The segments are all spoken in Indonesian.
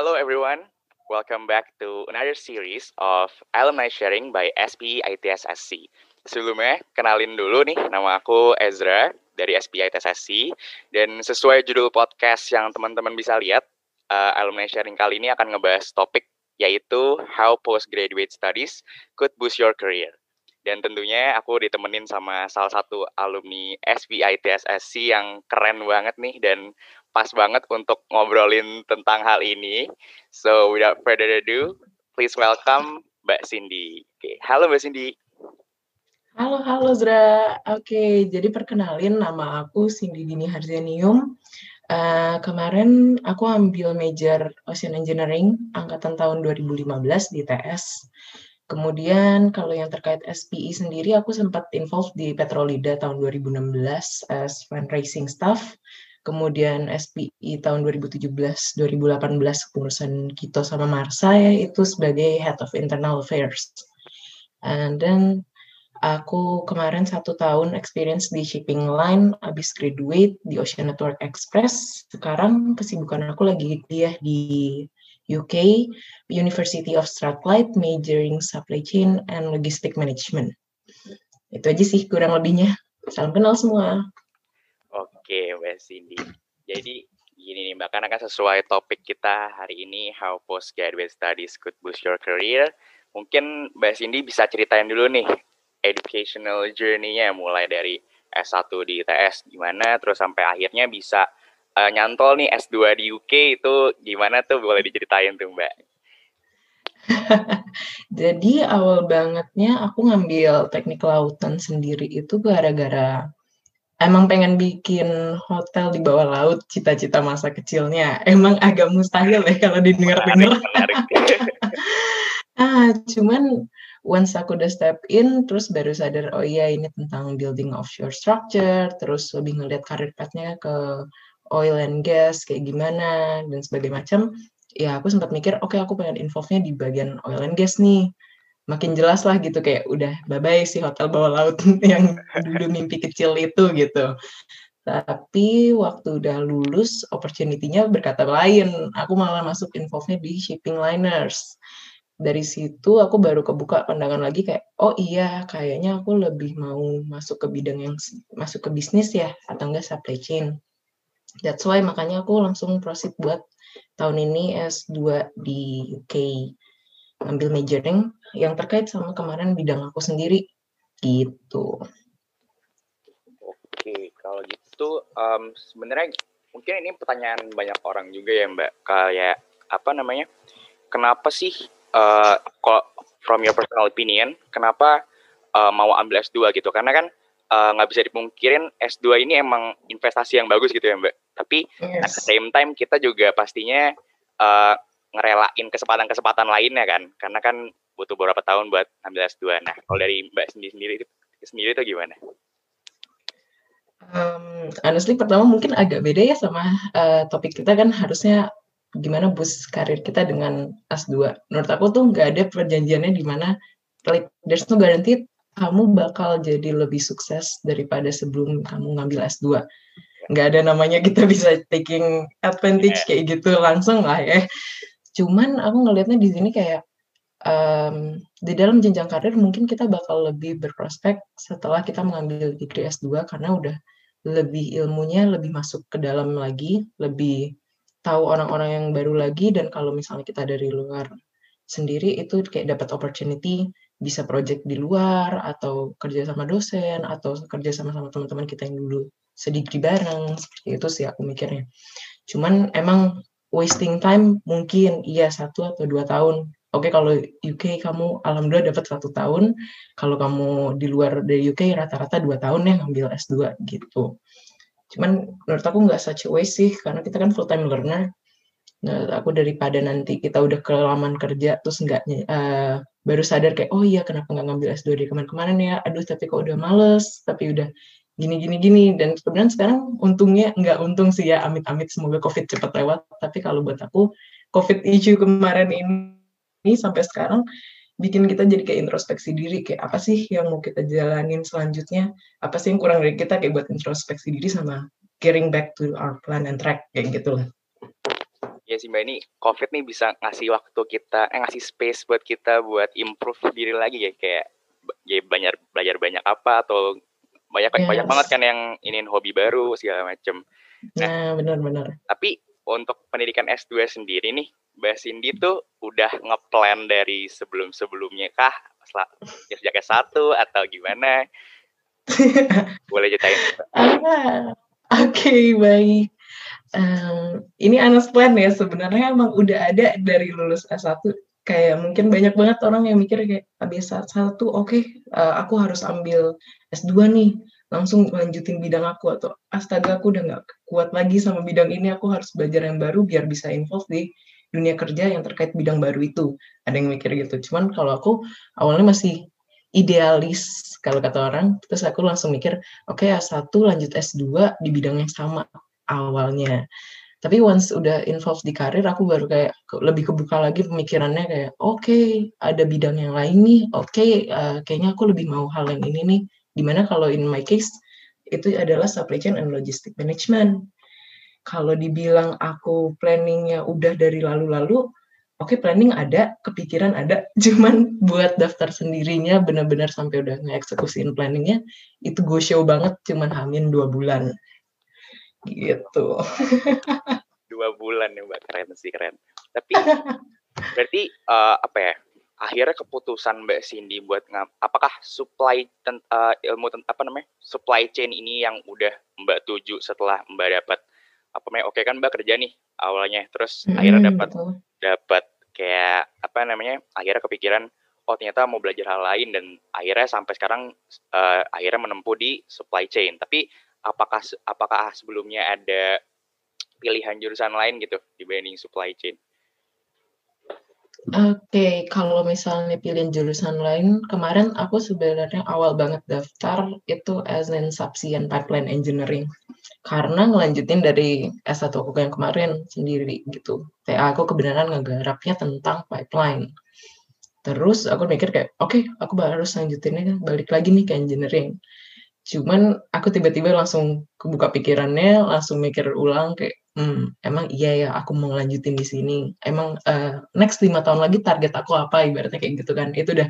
hello everyone. Welcome back to another series of alumni sharing by SPI ITSSC. Sebelumnya, kenalin dulu nih, nama aku Ezra dari SPI ITSSC. Dan sesuai judul podcast yang teman-teman bisa lihat, uh, alumni sharing kali ini akan ngebahas topik yaitu How Postgraduate Studies Could Boost Your Career. Dan tentunya aku ditemenin sama salah satu alumni SPI TSSC yang keren banget nih dan pas banget untuk ngobrolin tentang hal ini. So without further ado, please welcome Mbak Cindy. Oke, halo Mbak Cindy. Halo, halo Zra. Oke, jadi perkenalin nama aku Cindy Dini Harzenium. Uh, kemarin aku ambil major Ocean Engineering angkatan tahun 2015 di TS. Kemudian kalau yang terkait SPI sendiri, aku sempat involved di Petrolida tahun 2016 as fundraising staff. Kemudian SPI tahun 2017-2018 pengurusan Kito sama Marsa ya, itu sebagai Head of Internal Affairs. And then aku kemarin satu tahun experience di shipping line, habis graduate di Ocean Network Express. Sekarang kesibukan aku lagi kuliah di UK, University of Strathclyde, majoring supply chain and logistic management. Itu aja sih kurang lebihnya. Salam kenal semua. Oke, Mbak Cindy. Jadi gini nih Mbak, karena kan sesuai topik kita hari ini, how postgraduate studies could boost your career. Mungkin Mbak Cindy bisa ceritain dulu nih educational journey-nya mulai dari S1 di ITS gimana, terus sampai akhirnya bisa uh, nyantol nih S2 di UK itu gimana tuh boleh diceritain tuh Mbak? Jadi awal bangetnya aku ngambil teknik lautan sendiri itu gara-gara emang pengen bikin hotel di bawah laut cita-cita masa kecilnya. Emang agak mustahil ya kalau didengar-dengar. ah, cuman once aku udah step in, terus baru sadar, oh iya ini tentang building offshore structure, terus lebih ngeliat karir pathnya ke oil and gas kayak gimana dan sebagainya macam ya aku sempat mikir oke okay, aku pengen involve-nya di bagian oil and gas nih makin jelas lah gitu kayak udah bye bye si hotel bawah laut yang dulu mimpi kecil itu gitu. Tapi waktu udah lulus opportunity-nya berkata lain. Aku malah masuk involve-nya di shipping liners. Dari situ aku baru kebuka pandangan lagi kayak oh iya kayaknya aku lebih mau masuk ke bidang yang masuk ke bisnis ya atau enggak supply chain. That's why makanya aku langsung proceed buat tahun ini S2 di UK ambil majoring yang terkait sama kemarin bidang aku sendiri gitu. Oke, kalau gitu um, sebenarnya mungkin ini pertanyaan banyak orang juga ya Mbak kayak apa namanya? Kenapa sih uh, from your personal opinion kenapa uh, mau ambil S2 gitu? Karena kan Eh, nggak uh, bisa dipungkirin S2 ini emang investasi yang bagus gitu ya Mbak. Tapi yes. at the same time kita juga pastinya uh, ngerelain kesempatan-kesempatan lainnya kan. Karena kan butuh beberapa tahun buat ambil S2. Nah, kalau dari Mbak sendiri sendiri itu sendiri itu gimana? Um, honestly pertama mungkin agak beda ya sama uh, topik kita kan harusnya gimana boost karir kita dengan S2. Menurut aku tuh nggak ada perjanjiannya di mana like there's no guarantee kamu bakal jadi lebih sukses daripada sebelum kamu ngambil S2. Nggak ada namanya kita bisa taking advantage kayak gitu langsung lah ya. Cuman aku ngelihatnya di sini kayak um, di dalam jenjang karir mungkin kita bakal lebih berprospek setelah kita mengambil degree S2 karena udah lebih ilmunya lebih masuk ke dalam lagi, lebih tahu orang-orang yang baru lagi dan kalau misalnya kita dari luar sendiri itu kayak dapat opportunity bisa project di luar atau kerja sama dosen atau kerja sama sama teman-teman kita yang dulu sedikit bareng seperti itu sih aku mikirnya. Cuman emang wasting time mungkin iya satu atau dua tahun. Oke kalau UK kamu alhamdulillah dapat satu tahun. Kalau kamu di luar dari UK rata-rata dua tahun ya ngambil S2 gitu. Cuman menurut aku nggak such a waste sih karena kita kan full time learner. Nah, aku daripada nanti kita udah kelamaan kerja terus nggak uh, baru sadar kayak oh iya kenapa nggak ngambil S2 dari kemarin-kemarin ya aduh tapi kok udah males tapi udah gini gini gini dan kemudian sekarang untungnya nggak untung sih ya amit-amit semoga covid cepat lewat tapi kalau buat aku covid issue kemarin ini sampai sekarang bikin kita jadi kayak introspeksi diri kayak apa sih yang mau kita jalanin selanjutnya apa sih yang kurang dari kita kayak buat introspeksi diri sama getting back to our plan and track kayak gitu lah Ya sih Mbak, ini COVID nih bisa ngasih waktu kita, eh ngasih space buat kita buat improve diri lagi ya kayak ya belajar belajar banyak apa atau banyak yes. banyak banget kan yang ingin hobi baru segala macem. Nah, nah benar-benar. Tapi untuk pendidikan S2 sendiri nih, Mbak Cindy tuh udah ngeplan dari sebelum-sebelumnya kah? Sejak S1 atau gimana? Boleh ceritain. Ah, Oke, okay, baik. Um, ini plan ya sebenarnya emang udah ada dari lulus S1 kayak mungkin banyak banget orang yang mikir kayak habis satu oke okay, uh, aku harus ambil S2 nih langsung lanjutin bidang aku atau astaga aku udah nggak kuat lagi sama bidang ini aku harus belajar yang baru biar bisa involve di dunia kerja yang terkait bidang baru itu ada yang mikir gitu cuman kalau aku awalnya masih idealis kalau kata orang terus aku langsung mikir oke okay, S1 lanjut S2 di bidang yang sama awalnya. Tapi once udah involved di karir, aku baru kayak lebih kebuka lagi pemikirannya kayak, oke, okay, ada bidang yang lain nih, oke, okay, uh, eh, kayaknya aku lebih mau hal yang ini nih. Di mana kalau in my case, itu adalah supply chain and logistic management. Kalau dibilang aku planningnya udah dari lalu-lalu, oke okay, planning ada, kepikiran ada, cuman buat daftar sendirinya benar-benar sampai udah nge-eksekusiin planningnya, itu go show banget, cuman hamin dua bulan. Gitu. Dua bulan ya mbak. Keren sih keren. Tapi berarti uh, apa ya akhirnya keputusan mbak Cindy buat ngam apakah supply ten, uh, ilmu ten, apa namanya supply chain ini yang udah mbak tuju setelah mbak dapat apa namanya oke kan mbak kerja nih awalnya. Terus hmm, akhirnya dapat dapat kayak apa namanya akhirnya kepikiran oh ternyata mau belajar hal lain. Dan akhirnya sampai sekarang uh, akhirnya menempuh di supply chain. Tapi apakah apakah sebelumnya ada pilihan jurusan lain gitu dibanding supply chain? Oke, okay, kalau misalnya pilihan jurusan lain, kemarin aku sebenarnya awal banget daftar itu as in and pipeline engineering. Karena ngelanjutin dari S1 aku yang kemarin sendiri gitu. Kayak aku kebenaran ngegarapnya tentang pipeline. Terus aku mikir kayak, oke, okay, aku harus lanjutinnya balik lagi nih ke engineering. Cuman aku tiba-tiba langsung kebuka pikirannya, langsung mikir ulang kayak, hmm, emang iya ya aku mau lanjutin di sini. Emang uh, next lima tahun lagi target aku apa ibaratnya kayak gitu kan. Itu udah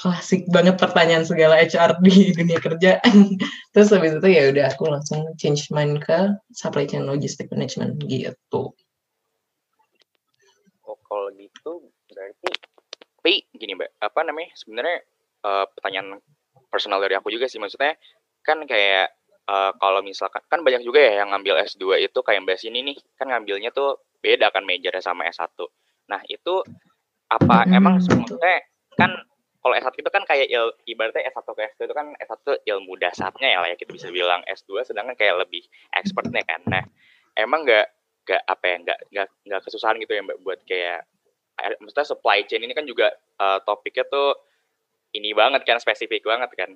klasik banget pertanyaan segala HR di dunia kerja. Terus habis itu ya udah aku langsung change mind ke supply chain logistic management gitu. Oh, kalau gitu berarti tapi gini Mbak, apa namanya? Sebenarnya uh, pertanyaan personal dari aku juga sih maksudnya kan kayak uh, kalau misalkan kan banyak juga ya yang ngambil S2 itu kayak Mbak Sini nih kan ngambilnya tuh beda kan majornya sama S1. Nah, itu apa emang sebenarnya kan kalau S1 itu kan kayak il, ibaratnya S1 ke S2 itu kan S1 ilmu dasarnya ya lah ya kita bisa bilang S2 sedangkan kayak lebih expertnya kan. Nah, emang nggak nggak apa ya nggak nggak nggak kesusahan gitu ya mbak buat kayak maksudnya supply chain ini kan juga uh, topiknya tuh ini banget kan spesifik banget kan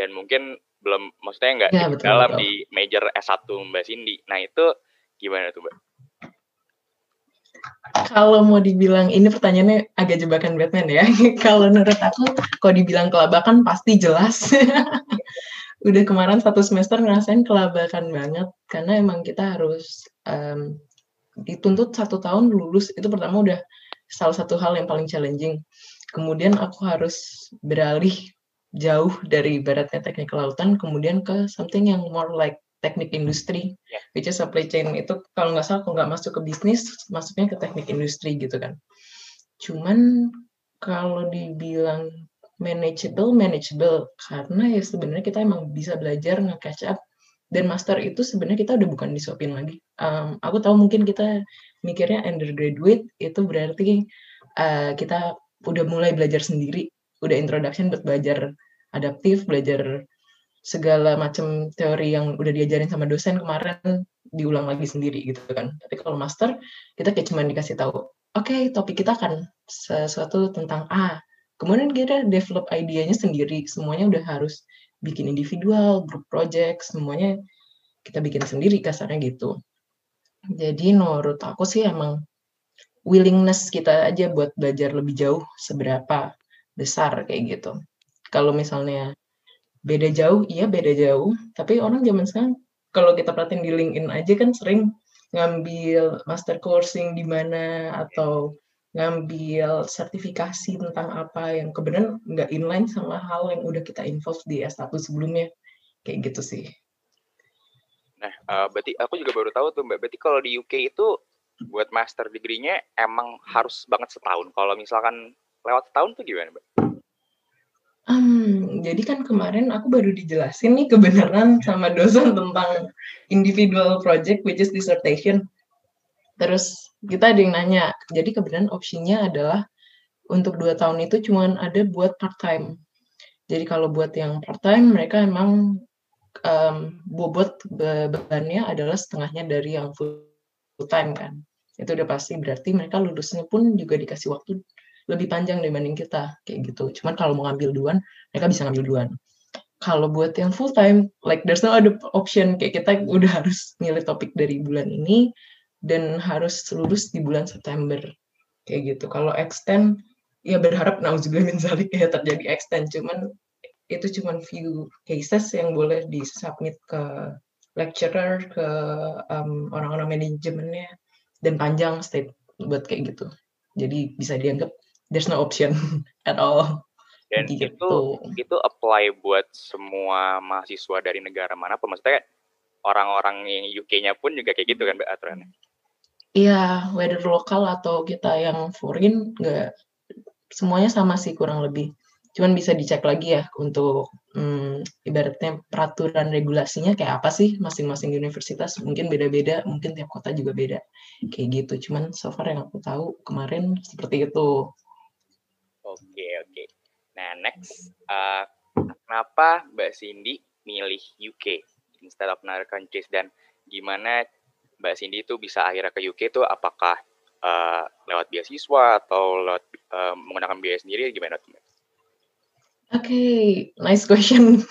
dan mungkin belum maksudnya nggak ya, betul, dalam betul. di major S1 Mbak Cindy. Nah, itu gimana tuh, Mbak? Kalau mau dibilang ini pertanyaannya agak jebakan Batman ya. Kalau menurut aku, kalau dibilang kelabakan pasti jelas. Udah kemarin satu semester ngerasain kelabakan banget karena emang kita harus um, dituntut satu tahun lulus itu pertama udah salah satu hal yang paling challenging. Kemudian aku harus beralih jauh dari ibaratnya teknik kelautan kemudian ke something yang more like teknik industri, yeah. which is supply chain itu kalau nggak salah kalau nggak masuk ke bisnis, masuknya ke teknik industri gitu kan. Cuman kalau dibilang manageable, manageable karena ya sebenarnya kita emang bisa belajar nge-catch up dan master itu sebenarnya kita udah bukan disopin lagi. Um, aku tahu mungkin kita mikirnya undergraduate itu berarti uh, kita udah mulai belajar sendiri udah introduction buat belajar adaptif, belajar segala macam teori yang udah diajarin sama dosen kemarin diulang lagi sendiri gitu kan. Tapi kalau master kita kayak cuma dikasih tahu, oke okay, topik kita kan sesuatu tentang A. Kemudian kita develop idenya sendiri, semuanya udah harus bikin individual, group project, semuanya kita bikin sendiri kasarnya gitu. Jadi menurut aku sih emang willingness kita aja buat belajar lebih jauh seberapa besar kayak gitu. Kalau misalnya beda jauh, iya beda jauh. Tapi orang zaman sekarang kalau kita perhatiin di LinkedIn aja kan sering ngambil master coursing di mana atau ngambil sertifikasi tentang apa yang kebenaran nggak inline sama hal yang udah kita involve di S1 sebelumnya. Kayak gitu sih. Nah, uh, berarti aku juga baru tahu tuh Mbak, berarti kalau di UK itu buat master degree-nya emang harus banget setahun. Kalau misalkan lewat setahun tuh gimana, Mbak? Um, jadi kan kemarin aku baru dijelasin nih kebenaran sama dosen tentang individual project which is dissertation. Terus kita ada yang nanya, jadi kebenaran opsinya adalah untuk dua tahun itu cuma ada buat part time. Jadi kalau buat yang part time mereka emang um, bobot bebannya adalah setengahnya dari yang full time kan. Itu udah pasti berarti mereka lulusnya pun juga dikasih waktu lebih panjang dibanding kita kayak gitu. Cuman kalau mau ngambil duluan, mereka bisa ngambil duluan. Kalau buat yang full time, like there's no other option kayak kita udah harus milih topik dari bulan ini dan harus lulus di bulan September kayak gitu. Kalau extend ya berharap nauzubillah min zalik ya terjadi extend cuman itu cuman few cases yang boleh disubmit ke lecturer ke um, orang-orang manajemennya dan panjang state buat kayak gitu jadi bisa dianggap there's no option at all dan gitu. itu itu apply buat semua mahasiswa dari negara mana pun maksudnya orang-orang yang UK-nya pun juga kayak gitu kan aturannya Iya, whether lokal atau kita yang foreign, nggak semuanya sama sih kurang lebih. Cuman bisa dicek lagi ya untuk hmm, ibaratnya peraturan regulasinya kayak apa sih masing-masing universitas mungkin beda-beda, mungkin tiap kota juga beda kayak gitu. Cuman so far yang aku tahu kemarin seperti itu. Oke oke. Nah next, uh, kenapa Mbak Cindy milih UK instead of another countries dan gimana Mbak Cindy itu bisa akhirnya ke UK itu apakah uh, lewat beasiswa atau lewat uh, menggunakan biaya sendiri gimana tuh? Oke, okay, nice question.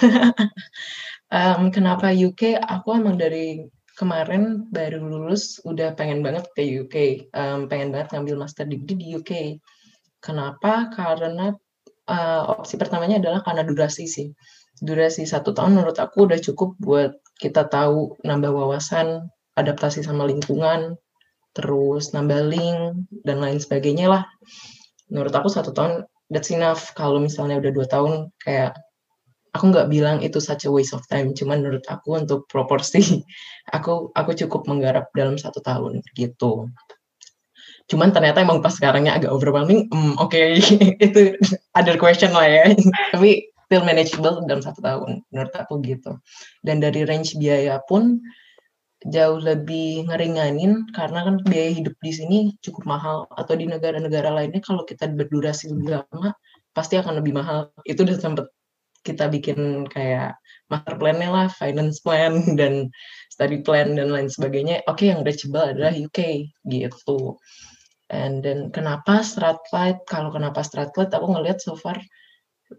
um, kenapa UK? Aku emang dari kemarin baru lulus udah pengen banget ke UK, um, pengen banget ngambil master degree di UK. Kenapa? Karena uh, opsi pertamanya adalah karena durasi sih. Durasi satu tahun menurut aku udah cukup buat kita tahu nambah wawasan, adaptasi sama lingkungan, terus nambah link dan lain sebagainya lah. Menurut aku satu tahun that's enough kalau misalnya udah dua tahun kayak aku nggak bilang itu such a waste of time cuman menurut aku untuk proporsi aku aku cukup menggarap dalam satu tahun gitu cuman ternyata emang pas sekarangnya agak overwhelming mm, oke okay. itu other question lah ya. Tapi still manageable dalam satu tahun menurut aku gitu. Dan dari range biaya pun jauh lebih ngeringanin karena kan biaya hidup di sini cukup mahal. Atau di negara-negara lainnya kalau kita berdurasi lebih lama pasti akan lebih mahal. Itu udah sempet kita bikin kayak master plan-nya lah finance plan dan study plan dan lain sebagainya. Oke okay, yang reachable adalah UK gitu and then kenapa Stratlight kalau kenapa Stratlight aku ngelihat so far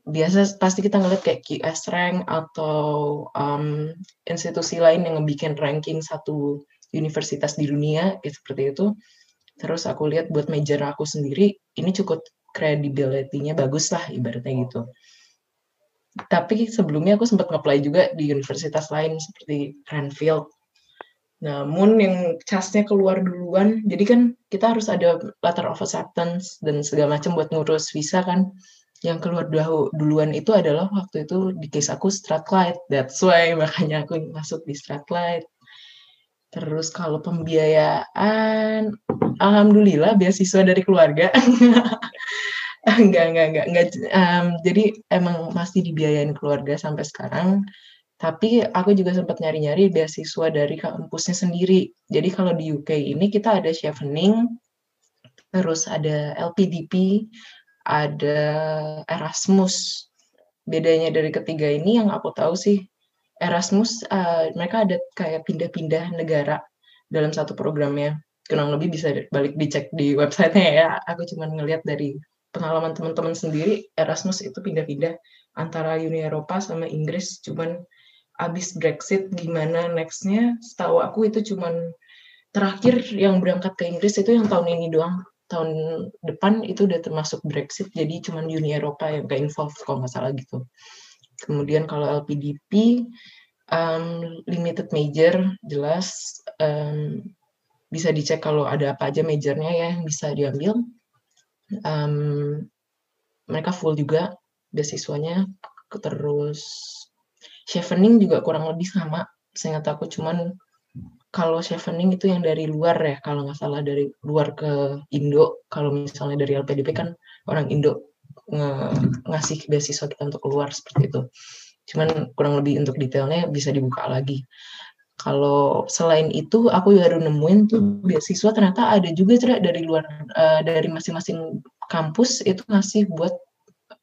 biasa pasti kita ngeliat kayak QS rank atau um, institusi lain yang ngebikin ranking satu universitas di dunia kayak seperti itu. Terus aku lihat buat major aku sendiri ini cukup credibility-nya bagus lah ibaratnya gitu. Tapi sebelumnya aku sempat nge juga di universitas lain seperti Cranfield namun yang casnya keluar duluan jadi kan kita harus ada letter of acceptance dan segala macam buat ngurus visa kan yang keluar dulu duluan itu adalah waktu itu di case aku Stratlight. That's why makanya aku masuk di Stratlight. Terus kalau pembiayaan, alhamdulillah beasiswa dari keluarga. enggak, enggak, enggak, enggak. Um, jadi emang masih dibiayain keluarga sampai sekarang. Tapi aku juga sempat nyari-nyari beasiswa dari kampusnya sendiri. Jadi kalau di UK ini kita ada chevening, terus ada LPDP, ada Erasmus. Bedanya dari ketiga ini yang aku tahu sih Erasmus uh, mereka ada kayak pindah-pindah negara dalam satu programnya. Kurang lebih bisa balik dicek di websitenya ya. Aku cuma ngelihat dari pengalaman teman-teman sendiri Erasmus itu pindah-pindah antara Uni Eropa sama Inggris. Cuman abis Brexit gimana nextnya? Setahu aku itu cuman terakhir yang berangkat ke Inggris itu yang tahun ini doang tahun depan itu udah termasuk Brexit, jadi cuma Uni Eropa yang gak involved kalau nggak salah gitu. Kemudian kalau LPDP, um, limited major jelas, um, bisa dicek kalau ada apa aja majornya ya yang bisa diambil. Um, mereka full juga beasiswanya, terus chevening juga kurang lebih sama, seingat aku, cuman kalau chevening itu yang dari luar ya, kalau nggak salah dari luar ke Indo, kalau misalnya dari LPDP kan orang Indo nge ngasih beasiswa kita untuk keluar seperti itu. Cuman kurang lebih untuk detailnya bisa dibuka lagi. Kalau selain itu aku baru nemuin tuh beasiswa ternyata ada juga cerak dari luar uh, dari masing-masing kampus itu ngasih buat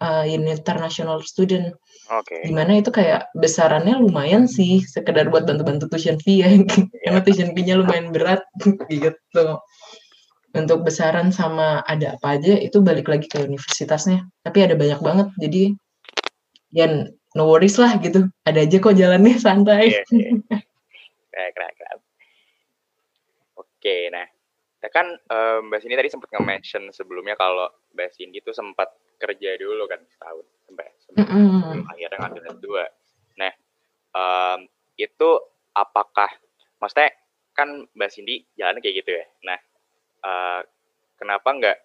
uh, international student. Oke. Okay. Di mana itu kayak besarannya lumayan sih, sekedar buat bantu-bantu tuition fee ya, karena tuition fee-nya lumayan berat gitu. Untuk besaran sama ada apa aja itu balik lagi ke universitasnya. Tapi ada banyak banget, jadi ya no worries lah gitu. Ada aja kok jalannya santai. Yeah, yeah. Keren, keren, keren. Oke, nah kita kan um, Mbak Cindy tadi sempat nge-mention sebelumnya kalau Mbak Cindy tuh sempat kerja dulu kan setahun sampai sebelum mm -hmm. akhirnya ngambil S2. Nah, um, itu apakah maksudnya kan Mbak Cindy jalan kayak gitu ya. Nah, uh, kenapa nggak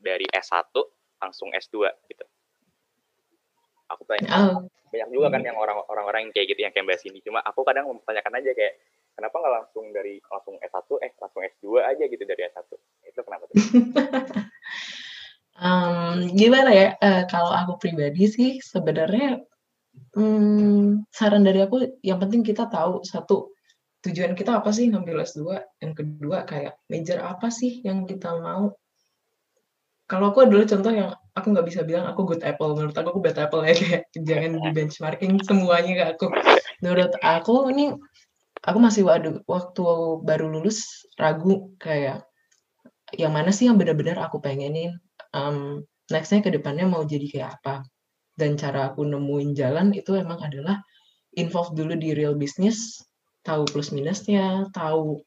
dari S1 langsung S2 gitu? Aku tanya. Oh banyak juga kan yang orang-orang yang kayak gitu yang kayak Mbak Cindy cuma aku kadang mempertanyakan aja kayak kenapa nggak langsung dari langsung S1 eh langsung S2 aja gitu dari S1 itu kenapa tuh um, gimana ya? Uh, kalau aku pribadi sih sebenarnya um, saran dari aku yang penting kita tahu satu tujuan kita apa sih ngambil S2 yang kedua kayak major apa sih yang kita mau? Kalau aku adalah contoh yang aku nggak bisa bilang aku good apple. Menurut aku aku bad apple ya kayak jangan di benchmarking semuanya ke aku. Menurut aku ini aku masih waduh waktu baru lulus ragu kayak yang mana sih yang benar-benar aku pengenin um, nextnya ke depannya mau jadi kayak apa dan cara aku nemuin jalan itu emang adalah involve dulu di real business tahu plus minusnya tahu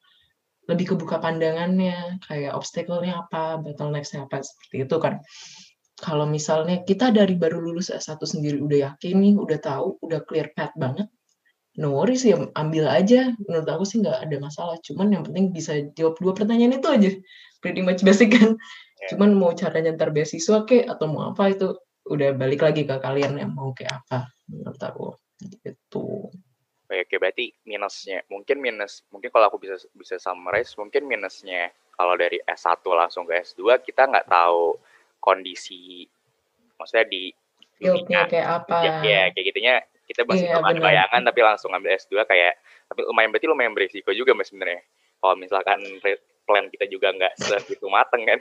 lebih kebuka pandangannya, kayak obstacle-nya apa, bottleneck-nya apa, seperti itu kan. Kalau misalnya kita dari baru lulus S1 sendiri udah yakin nih, udah tahu, udah clear path banget, no worries ya, ambil aja. Menurut aku sih nggak ada masalah. Cuman yang penting bisa jawab dua pertanyaan itu aja. Pretty much basic kan. Cuman mau caranya ntar beasiswa ke atau mau apa itu udah balik lagi ke kalian yang mau kayak apa menurut aku. Gitu. Oke, berarti minusnya mungkin minus mungkin kalau aku bisa bisa summarize mungkin minusnya kalau dari S1 langsung ke S2 kita nggak tahu kondisi maksudnya di dunia kayak apa ya, ya kayak gitunya kita masih yeah, ada bayangan tapi langsung ambil S2 kayak tapi lumayan berarti lumayan berisiko juga mas sebenarnya kalau misalkan plan kita juga nggak segitu mateng kan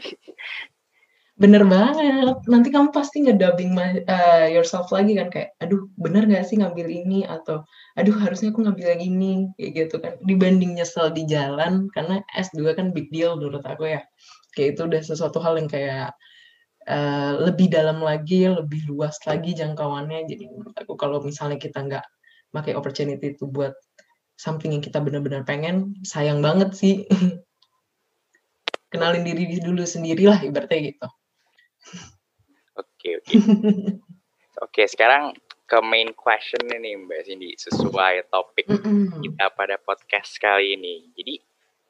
Bener banget. Nanti kamu pasti ngedubbing uh, yourself lagi kan kayak, aduh bener gak sih ngambil ini atau aduh harusnya aku ngambil yang ini kayak gitu kan. Dibanding nyesel di jalan karena S2 kan big deal menurut aku ya. Kayak itu udah sesuatu hal yang kayak uh, lebih dalam lagi, lebih luas lagi jangkauannya. Jadi aku kalau misalnya kita nggak pakai opportunity itu buat something yang kita benar-benar pengen, sayang banget sih. Kenalin diri dulu sendirilah ibaratnya gitu. Oke, oke. Oke, sekarang ke main question nih Mbak Cindy sesuai topik kita pada podcast kali ini. Jadi,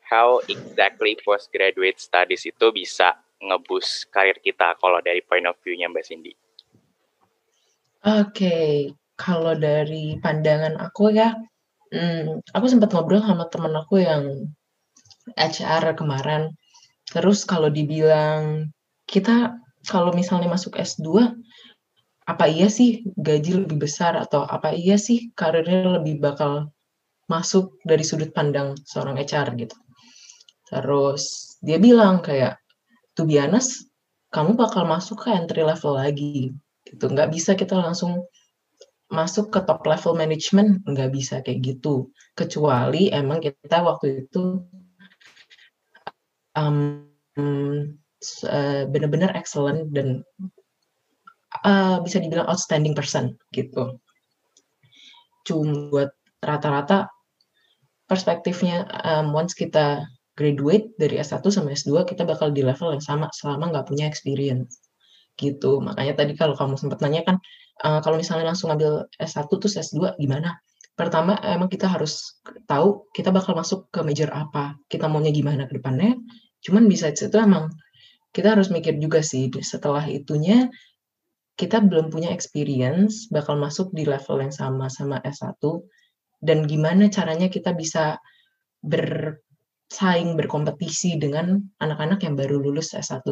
how exactly postgraduate studies itu bisa ngebus karir kita kalau dari point of view-nya Mbak Cindy? Oke, okay. kalau dari pandangan aku ya, hmm, aku sempat ngobrol sama temen aku yang HR kemarin. Terus kalau dibilang kita kalau misalnya masuk S2, apa iya sih gaji lebih besar atau apa iya sih karirnya lebih bakal masuk dari sudut pandang seorang HR gitu. Terus dia bilang kayak, to be honest, kamu bakal masuk ke entry level lagi gitu. Nggak bisa kita langsung masuk ke top level management, nggak bisa kayak gitu. Kecuali emang kita waktu itu um, benar-benar excellent dan uh, bisa dibilang outstanding person gitu. Cuma buat rata-rata perspektifnya um, once kita graduate dari S1 sama S2 kita bakal di level yang sama selama nggak punya experience gitu. Makanya tadi kalau kamu sempat nanya kan uh, kalau misalnya langsung ambil S1 terus S2 gimana? Pertama emang kita harus tahu kita bakal masuk ke major apa, kita maunya gimana ke depannya. Cuman bisa itu emang kita harus mikir juga sih setelah itunya kita belum punya experience bakal masuk di level yang sama sama S1 dan gimana caranya kita bisa bersaing berkompetisi dengan anak-anak yang baru lulus S1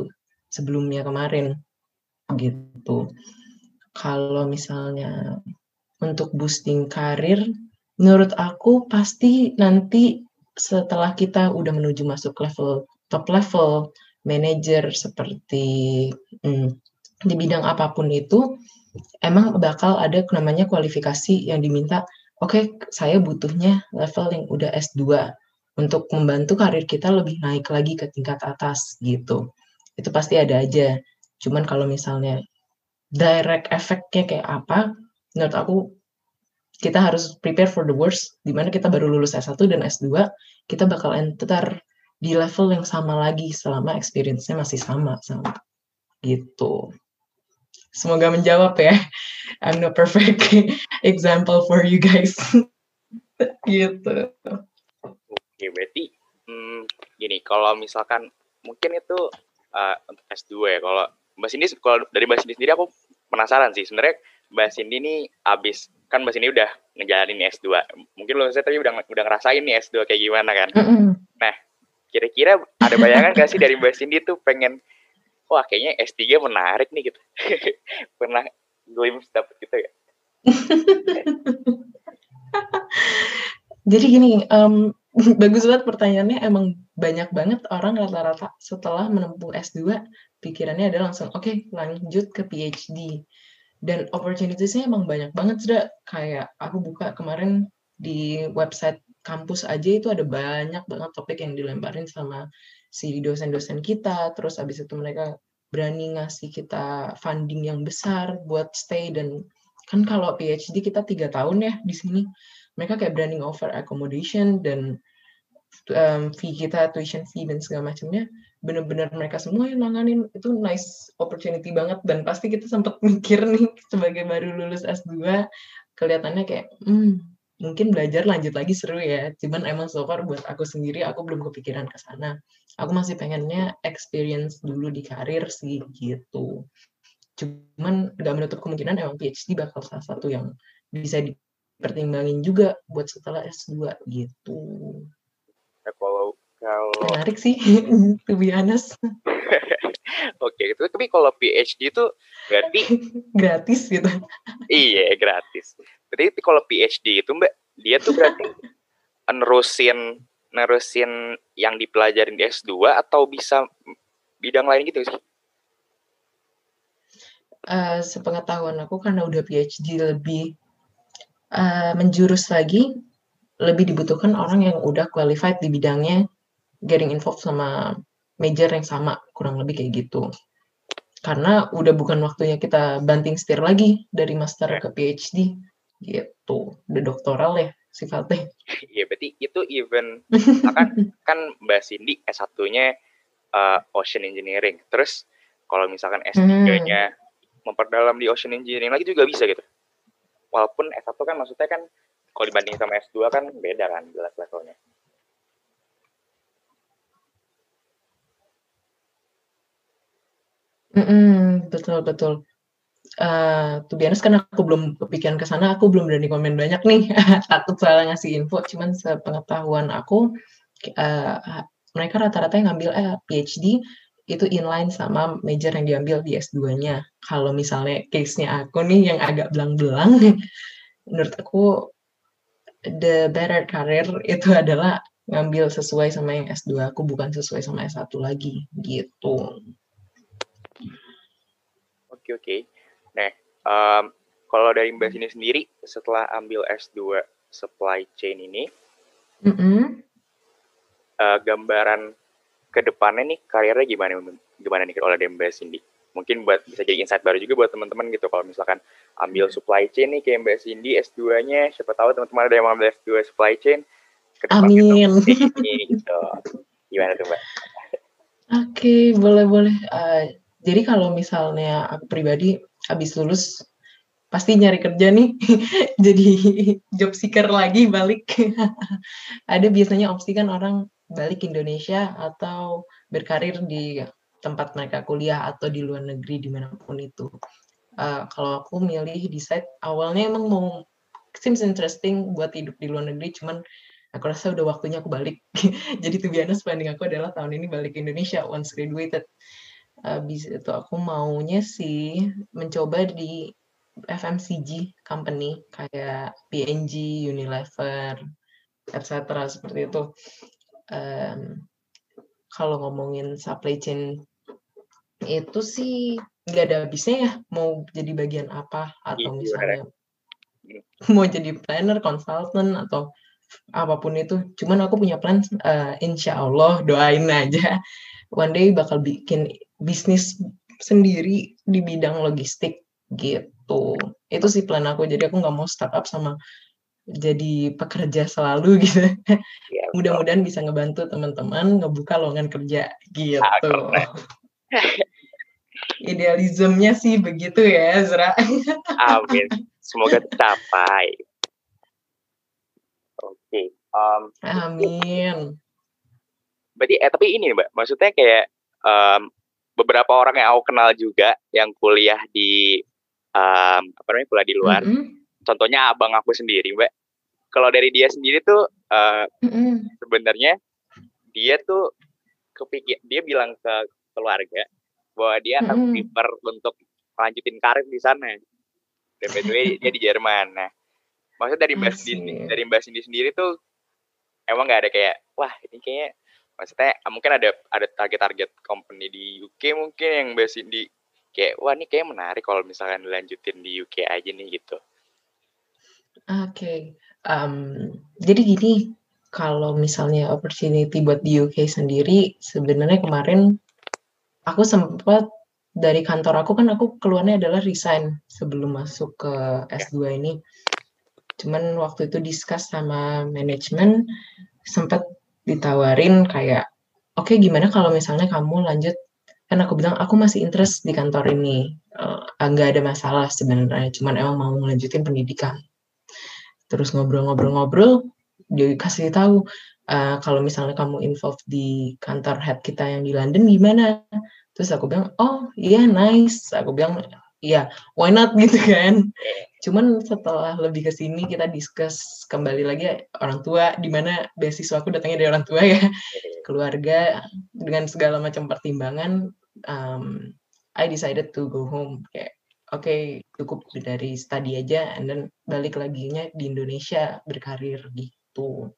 sebelumnya kemarin gitu. Kalau misalnya untuk boosting karir menurut aku pasti nanti setelah kita udah menuju masuk level top level manager seperti hmm, di bidang apa pun itu emang bakal ada namanya kualifikasi yang diminta oke okay, saya butuhnya level yang udah S2 untuk membantu karir kita lebih naik lagi ke tingkat atas gitu. Itu pasti ada aja. Cuman kalau misalnya direct efeknya kayak apa menurut aku kita harus prepare for the worst di mana kita baru lulus S1 dan S2 kita bakal enter di level yang sama lagi selama experience-nya masih sama sama gitu. Semoga menjawab ya. I'm no perfect example for you guys. gitu. Oke, berarti hmm, gini, kalau misalkan mungkin itu uh, untuk S2 ya. Kalau Mbak Cindy, kalau dari Mbak Cindy sendiri aku penasaran sih. Sebenarnya Mbak Cindy ini abis kan Mbak Cindy udah ngejalanin S2. Mungkin lo saya tadi udah udah ngerasain nih S2 kayak gimana kan. Mm -hmm. Nah, Kira-kira ada bayangan gak sih dari Mbak Cindy tuh pengen, wah kayaknya S3 menarik nih gitu. Pernah glimpse dapet gitu ya? Jadi gini, um, bagus banget pertanyaannya. Emang banyak banget orang rata-rata setelah menempuh S2, pikirannya adalah langsung, oke okay, lanjut ke PhD. Dan opportunitiesnya emang banyak banget sudah. Kayak aku buka kemarin di website kampus aja itu ada banyak banget topik yang dilemparin sama si dosen-dosen kita, terus abis itu mereka berani ngasih kita funding yang besar buat stay. Dan kan kalau PhD kita tiga tahun ya di sini mereka kayak berani offer accommodation dan um, fee kita tuition fee dan segala macamnya bener-bener mereka semua yang nanganin itu nice opportunity banget dan pasti kita sempat mikir nih sebagai baru lulus S2 kelihatannya kayak hmm mungkin belajar lanjut lagi seru ya. Cuman emang so far buat aku sendiri aku belum kepikiran ke sana. Aku masih pengennya experience dulu di karir sih gitu. Cuman nggak menutup kemungkinan emang PhD bakal salah satu yang bisa dipertimbangin juga buat setelah S2 gitu. Ya, kalau kalau menarik sih to be honest. Oke, itu tapi kalau PhD itu berarti gratis gitu. Iya, gratis. Berarti kalau PhD itu Mbak, dia tuh berarti nerusin nerusin yang dipelajarin di S2 atau bisa bidang lain gitu sih? Uh, sepengetahuan aku karena udah PhD lebih uh, menjurus lagi, lebih dibutuhkan orang yang udah qualified di bidangnya, getting involved sama major yang sama, kurang lebih kayak gitu. Karena udah bukan waktunya kita banting setir lagi dari master ke PhD gitu. Udah doktoral ya sifatnya. Iya berarti itu even kan kan Mbak Cindy S1-nya uh, Ocean Engineering. Terus kalau misalkan S3-nya hmm. memperdalam di Ocean Engineering lagi juga bisa gitu. Walaupun S1 kan maksudnya kan kalau dibanding sama S2 kan beda kan jelas levelnya Betul betul uh, to be honest kan aku belum kepikiran ke sana, aku belum berani komen banyak nih, takut salah ngasih info, cuman sepengetahuan aku, uh, mereka rata-rata yang ngambil eh, PhD itu inline sama major yang diambil di S2-nya. Kalau misalnya case-nya aku nih yang agak belang-belang, menurut aku the better career itu adalah ngambil sesuai sama yang S2 aku, bukan sesuai sama S1 lagi, gitu. Oke, okay, oke. Nah, um, kalau dari Mbak Sini sendiri, setelah ambil S2 supply chain ini, mm -hmm. uh, gambaran ke depannya nih karirnya gimana gimana nih oleh Mbak Cindy? Mungkin buat bisa jadi insight baru juga buat teman-teman gitu. Kalau misalkan ambil supply chain nih kayak Mbak Cindy S2-nya, siapa tahu teman-teman ada yang mau ambil S2 supply chain. Ke Amin. Ini, gitu. Gimana tuh Mbak? Oke, okay, boleh boleh. Uh, jadi kalau misalnya aku pribadi habis lulus pasti nyari kerja nih. Jadi job seeker lagi balik. Ada biasanya opsi kan orang balik ke Indonesia atau berkarir di tempat mereka kuliah atau di luar negeri di mana pun itu. Uh, kalau aku milih decide awalnya emang mau seems interesting buat hidup di luar negeri cuman aku rasa udah waktunya aku balik. Jadi tuh biasa planning aku adalah tahun ini balik ke Indonesia once graduated Habis itu aku maunya sih mencoba di FMCG company kayak P&G, Unilever, etc. seperti itu. Um, kalau ngomongin supply chain itu sih nggak ada habisnya ya mau jadi bagian apa atau iya, misalnya mau jadi planner, consultant atau apa pun itu. Cuman aku punya plan, uh, insya Allah doain aja one day bakal bikin bisnis sendiri di bidang logistik gitu. Itu sih plan aku. Jadi aku nggak mau startup sama jadi pekerja selalu gitu. Ya, Mudah-mudahan bisa ngebantu teman-teman ngebuka lowongan kerja gitu. Idealismenya sih begitu ya, Zra. Amin. Semoga tercapai. Oke. Okay. Um, Amin. Berarti eh tapi ini Mbak, maksudnya kayak um, beberapa orang yang aku kenal juga yang kuliah di um, apa namanya kuliah di luar. Mm -hmm. Contohnya abang aku sendiri, Mbak. Kalau dari dia sendiri tuh uh, mm -hmm. sebenarnya dia tuh kepikir dia bilang ke keluarga bahwa dia akan mm -hmm. prefer untuk lanjutin karir di sana. Dan by dia di Jerman. Nah, maksudnya dari Mbak Cindy, dari Mbak Cindy sendiri tuh emang nggak ada kayak wah ini kayaknya maksudnya mungkin ada ada target-target company di UK mungkin yang basic di kayak wah ini kayak menarik kalau misalkan dilanjutin di UK aja nih gitu. Oke, okay. um, jadi gini kalau misalnya opportunity buat di UK sendiri sebenarnya kemarin aku sempat dari kantor aku kan aku keluarnya adalah resign sebelum masuk ke S2 ini. Cuman waktu itu discuss sama manajemen sempat ditawarin kayak, "Oke, gimana kalau misalnya kamu lanjut" kan aku bilang, "Aku masih interest di kantor ini, uh, nggak ada masalah sebenarnya, cuman emang mau melanjutin pendidikan." Terus ngobrol-ngobrol-ngobrol, dia kasih tahu, uh, "Kalau misalnya kamu involved di kantor head kita yang di London gimana?" Terus aku bilang, "Oh, iya nice." Aku bilang, "Iya, why not?" Gitu kan. Cuman setelah lebih ke sini kita discuss kembali lagi orang tua di mana beasiswa aku datangnya dari orang tua ya, keluarga dengan segala macam pertimbangan um, I decided to go home. Kayak oke okay, cukup dari study aja and then balik laginya di Indonesia berkarir gitu.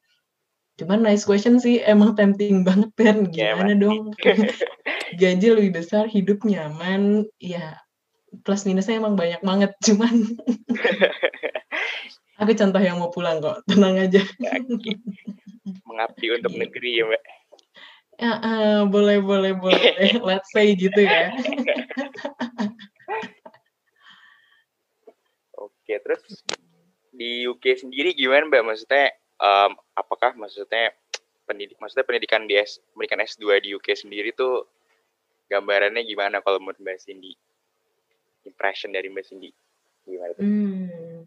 Cuman nice question sih emang tempting banget kan gimana yeah, dong? Gaji lebih besar hidup nyaman. Ya plus minusnya emang banyak banget cuman aku contoh yang mau pulang kok tenang aja. Mengabdi untuk negeri ya mbak. Ya uh, boleh boleh boleh. Let's say gitu ya. Oke terus di UK sendiri gimana mbak? Maksudnya um, apakah maksudnya pendidik maksudnya pendidikan di S, pendidikan S2 di UK sendiri tuh gambarannya gimana kalau menurut Mbak Cindy? Impression dari Mbak Cindy? Gimana tuh? Hmm.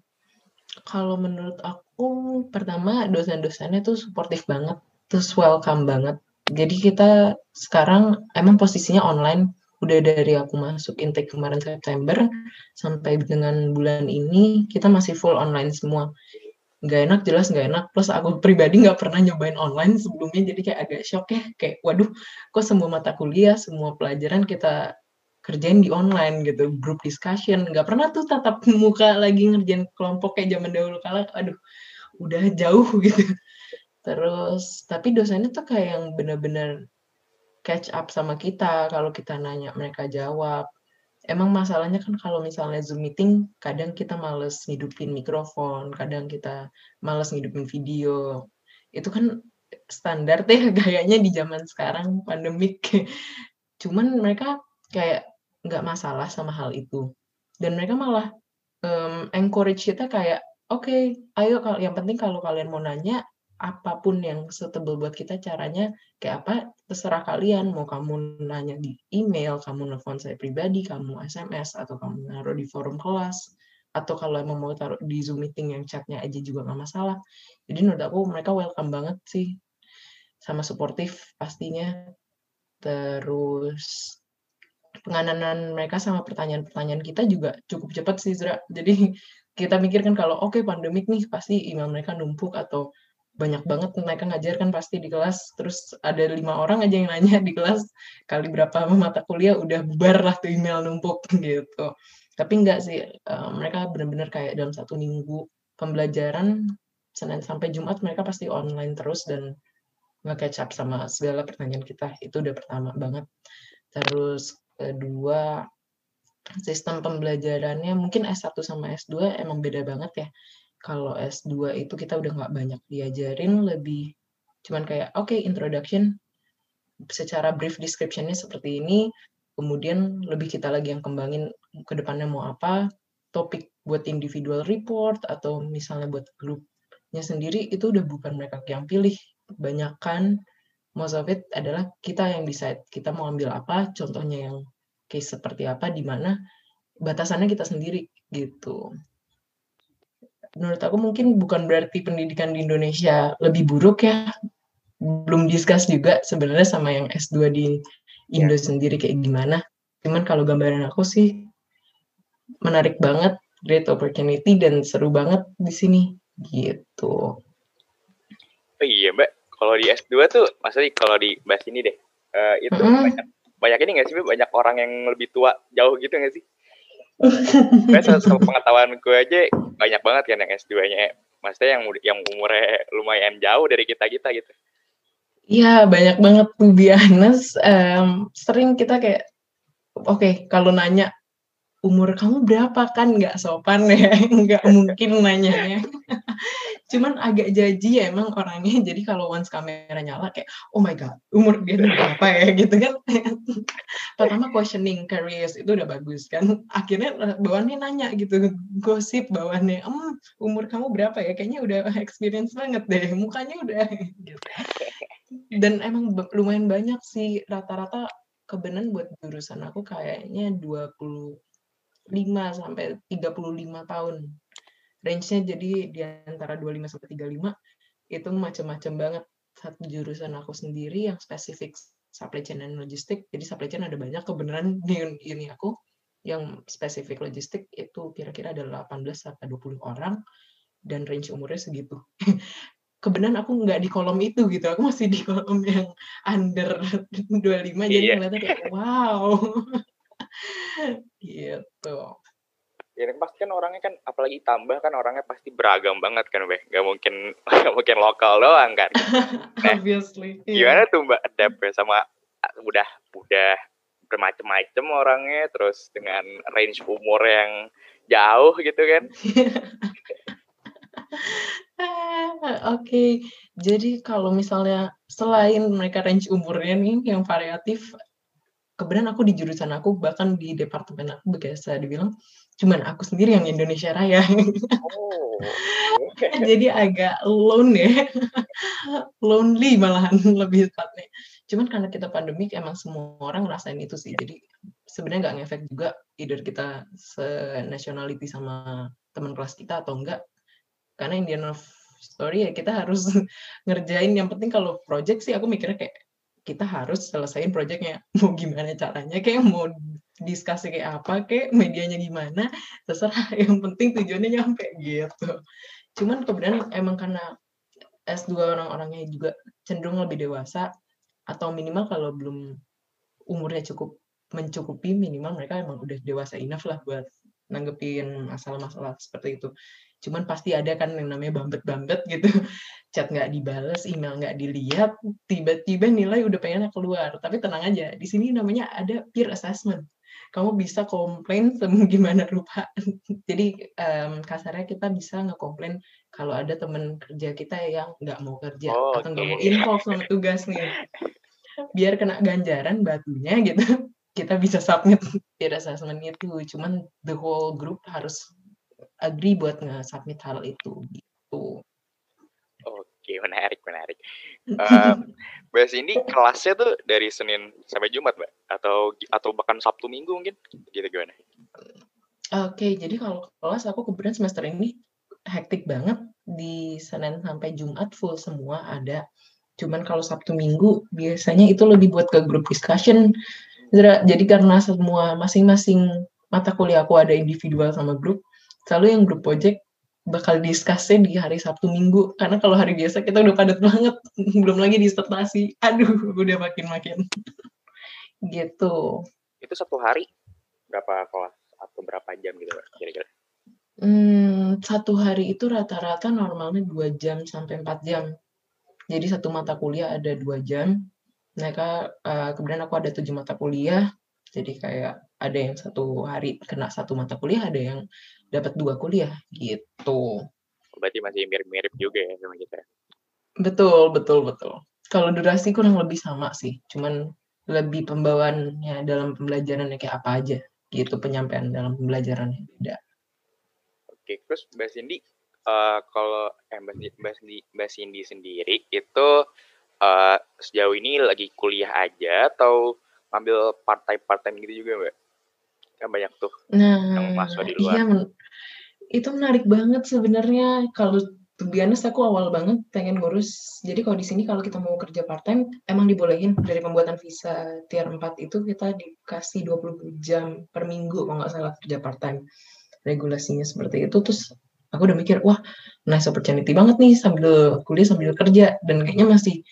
Kalau menurut aku, pertama dosen-dosennya tuh suportif banget, terus welcome banget. Jadi kita sekarang emang posisinya online, udah dari aku masuk intake kemarin September, sampai dengan bulan ini kita masih full online semua. Nggak enak, jelas nggak enak. Plus aku pribadi nggak pernah nyobain online sebelumnya, jadi kayak agak shock ya. Kayak, waduh, kok semua mata kuliah, semua pelajaran kita kerjain di online gitu, group discussion. Nggak pernah tuh tatap muka lagi ngerjain kelompok kayak zaman dahulu kala. Aduh, udah jauh gitu. Terus, tapi dosennya tuh kayak yang bener-bener catch up sama kita. Kalau kita nanya, mereka jawab. Emang masalahnya kan kalau misalnya Zoom meeting, kadang kita males ngidupin mikrofon, kadang kita males ngidupin video. Itu kan standar deh gayanya di zaman sekarang, pandemik. Cuman mereka kayak nggak masalah sama hal itu. Dan mereka malah um, encourage kita kayak, oke, okay, ayo kalau yang penting kalau kalian mau nanya apa pun yang suitable buat kita caranya kayak apa terserah kalian mau kamu nanya di email kamu nelfon saya pribadi kamu sms atau kamu naruh di forum kelas atau kalau emang mau taruh di Zoom meeting yang chatnya aja juga nggak masalah. Jadi menurut aku mereka welcome banget sih, sama suportif pastinya. Terus penganan mereka sama pertanyaan-pertanyaan kita juga cukup cepat sih, Zra. Jadi kita mikir kan kalau oke okay, pandemik nih pasti email mereka numpuk atau banyak banget mereka ngajar kan pasti di kelas terus ada lima orang aja yang nanya di kelas kali berapa mata kuliah udah bubar lah tuh email numpuk gitu. Tapi enggak sih mereka benar-benar kayak dalam satu minggu pembelajaran Senin sampai Jumat mereka pasti online terus dan nge-catch up sama segala pertanyaan kita. Itu udah pertama banget. Terus kedua sistem pembelajarannya mungkin S1 sama S2 emang beda banget ya kalau S2 itu kita udah nggak banyak diajarin, lebih cuman kayak oke okay, introduction secara brief description-nya seperti ini, kemudian lebih kita lagi yang kembangin ke depannya mau apa, topik buat individual report atau misalnya buat grupnya sendiri itu udah bukan mereka yang pilih. Banyak kan most of it adalah kita yang decide kita mau ambil apa, contohnya yang case seperti apa, di mana batasannya kita sendiri gitu menurut aku mungkin bukan berarti pendidikan di Indonesia lebih buruk ya. Belum discuss juga sebenarnya sama yang S2 di Indo ya. sendiri kayak gimana. Cuman kalau gambaran aku sih menarik banget, great opportunity dan seru banget di sini gitu. Oh iya mbak, kalau di S2 tuh, maksudnya kalau di bahas ini deh, uh, itu mm -hmm. banyak, banyak ini nggak sih, banyak orang yang lebih tua jauh gitu nggak sih? Kayak pengetahuan gue aja banyak banget kan yang S2-nya. Maksudnya yang yang umurnya lumayan jauh dari kita-kita gitu. Iya, banyak banget tuh biasa. Um, sering kita kayak, oke, okay, kalau nanya umur kamu berapa kan nggak sopan ya nggak mungkin nanyanya cuman agak jaji ya emang orangnya. Jadi kalau once kamera nyala kayak oh my god umur dia berapa ya? Gitu kan. Pertama questioning curious itu udah bagus kan. Akhirnya bawaannya nanya gitu gosip bawaannya em umur kamu berapa ya? Kayaknya udah experience banget deh mukanya udah gitu. Dan emang lumayan banyak sih rata-rata kebenaran buat jurusan aku kayaknya 20 5 sampai 35 tahun. Range-nya jadi di antara 25 sampai 35 itu macam-macam banget. Satu jurusan aku sendiri yang spesifik supply chain dan logistik. Jadi supply chain ada banyak kebenaran di ini aku yang spesifik logistik itu kira-kira ada 18 sampai 20 orang dan range umurnya segitu. kebenaran aku nggak di kolom itu gitu aku masih di kolom yang under 25 yeah. jadi iya. ngeliatnya kayak wow gitu. Ya pasti kan orangnya kan apalagi tambah kan orangnya pasti beragam banget kan, Beh. Gak mungkin gak mungkin lokal doang kan. Nah, Obviously. Gimana tuh Mbak adapt ya sama udah udah bermacam-macam orangnya terus dengan range umur yang jauh gitu kan. Oke, okay. jadi kalau misalnya selain mereka range umurnya nih yang variatif, kebetulan aku di jurusan aku bahkan di departemen aku biasa dibilang cuman aku sendiri yang Indonesia Raya. Oh. Jadi agak lone ya. Lonely malahan lebih tepatnya. Cuman karena kita pandemik emang semua orang ngerasain itu sih. Jadi sebenarnya nggak ngefek juga either kita se-nationality sama teman kelas kita atau enggak. Karena Indian of story ya kita harus ngerjain yang penting kalau project sih aku mikirnya kayak kita harus selesaiin proyeknya mau gimana caranya kayak mau diskusi kayak apa kayak medianya gimana terserah yang penting tujuannya nyampe gitu. Cuman kemudian emang karena S2 orang-orangnya juga cenderung lebih dewasa atau minimal kalau belum umurnya cukup mencukupi minimal mereka emang udah dewasa enough lah buat nanggepin masalah-masalah seperti itu. Cuman pasti ada kan yang namanya bambet-bambet gitu. Chat nggak dibales email nggak dilihat tiba-tiba nilai udah pengennya keluar. Tapi tenang aja di sini namanya ada peer assessment kamu bisa komplain gimana rupa jadi um, kasarnya kita bisa ngekomplain kalau ada temen kerja kita yang nggak mau kerja oh, atau nggak okay. mau involve sama tugas nih biar kena ganjaran batunya gitu kita bisa submit peer assessment itu cuman the whole group harus agree buat nge-submit hal itu gitu. Oke, menarik, menarik. Um, Mbak ini kelasnya tuh dari Senin sampai Jumat, Mbak? Atau atau bahkan Sabtu Minggu mungkin? Gitu gimana? Oke, jadi kalau kelas aku kebetulan semester ini hektik banget, di Senin sampai Jumat full semua ada. Cuman kalau Sabtu Minggu biasanya itu lebih buat ke group discussion. Jadi karena semua masing-masing mata kuliah aku ada individual sama grup, selalu yang grup project bakal diskusin di hari Sabtu Minggu. Karena kalau hari biasa kita udah padat banget. Belum lagi disertasi. Aduh udah makin-makin. Gitu. Itu satu hari? Berapa kelas? Atau berapa jam gitu kira-kira? Hmm, satu hari itu rata-rata normalnya dua jam sampai empat jam. Jadi satu mata kuliah ada dua jam. Mereka uh, kemudian aku ada tujuh mata kuliah. Jadi kayak ada yang satu hari kena satu mata kuliah ada yang dapat dua kuliah gitu. Berarti masih mirip-mirip juga ya sama kita. Betul, betul, betul. Kalau durasi kurang lebih sama sih, cuman lebih pembawaannya dalam pembelajarannya kayak apa aja gitu penyampaian dalam pembelajarannya beda. Oke, terus Mbak Cindy, uh, kalau eh, Mbak Cindy, Mbak Cindy sendiri itu uh, sejauh ini lagi kuliah aja atau ambil part time part time gitu juga Mbak? Kan banyak tuh nah, mahasiswa di luar. Iya, itu menarik banget sebenarnya kalau to aku awal banget pengen ngurus. Jadi kalau di sini kalau kita mau kerja part time emang dibolehin dari pembuatan visa tier 4 itu kita dikasih 20 jam per minggu kalau nggak salah kerja part time. Regulasinya seperti itu terus aku udah mikir wah nice opportunity banget nih sambil kuliah sambil kerja dan kayaknya masih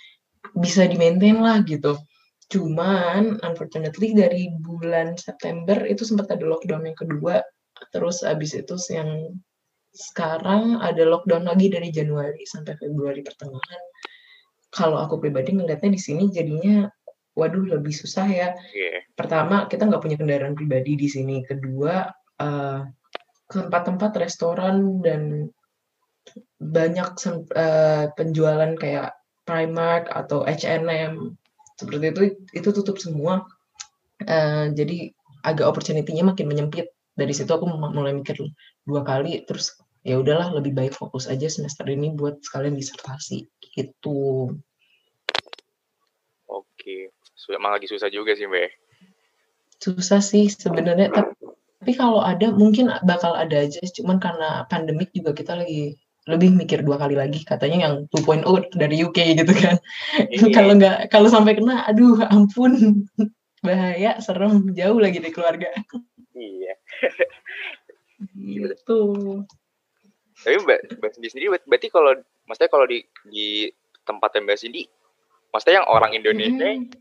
bisa di maintain lah gitu. Cuman unfortunately dari bulan September itu sempat ada lockdown yang kedua. Terus abis itu yang sekarang ada lockdown lagi dari Januari sampai Februari pertengahan. Kalau aku pribadi ngelihatnya di sini jadinya waduh lebih susah ya. Yeah. Pertama kita nggak punya kendaraan pribadi di sini. Kedua uh, tempat-tempat restoran dan banyak uh, penjualan kayak Primark atau H&M seperti itu itu tutup semua uh, jadi agak opportunity-nya makin menyempit dari situ aku mulai mikir dua kali terus ya udahlah lebih baik fokus aja semester ini buat sekalian disertasi gitu. Oke malah lagi susah juga sih mbak susah sih sebenarnya tapi kalau ada mungkin bakal ada aja cuman karena pandemik juga kita lagi lebih mikir dua kali lagi katanya yang 2.0 dari UK gitu kan. Iya. kalau nggak kalau sampai kena aduh ampun. Bahaya serem jauh lagi dari keluarga iya gitu tapi mbak mbak Cindy sendiri berarti kalau maksudnya kalau di di tempat yang mbak Cindy maksudnya yang orang Indonesia hmm.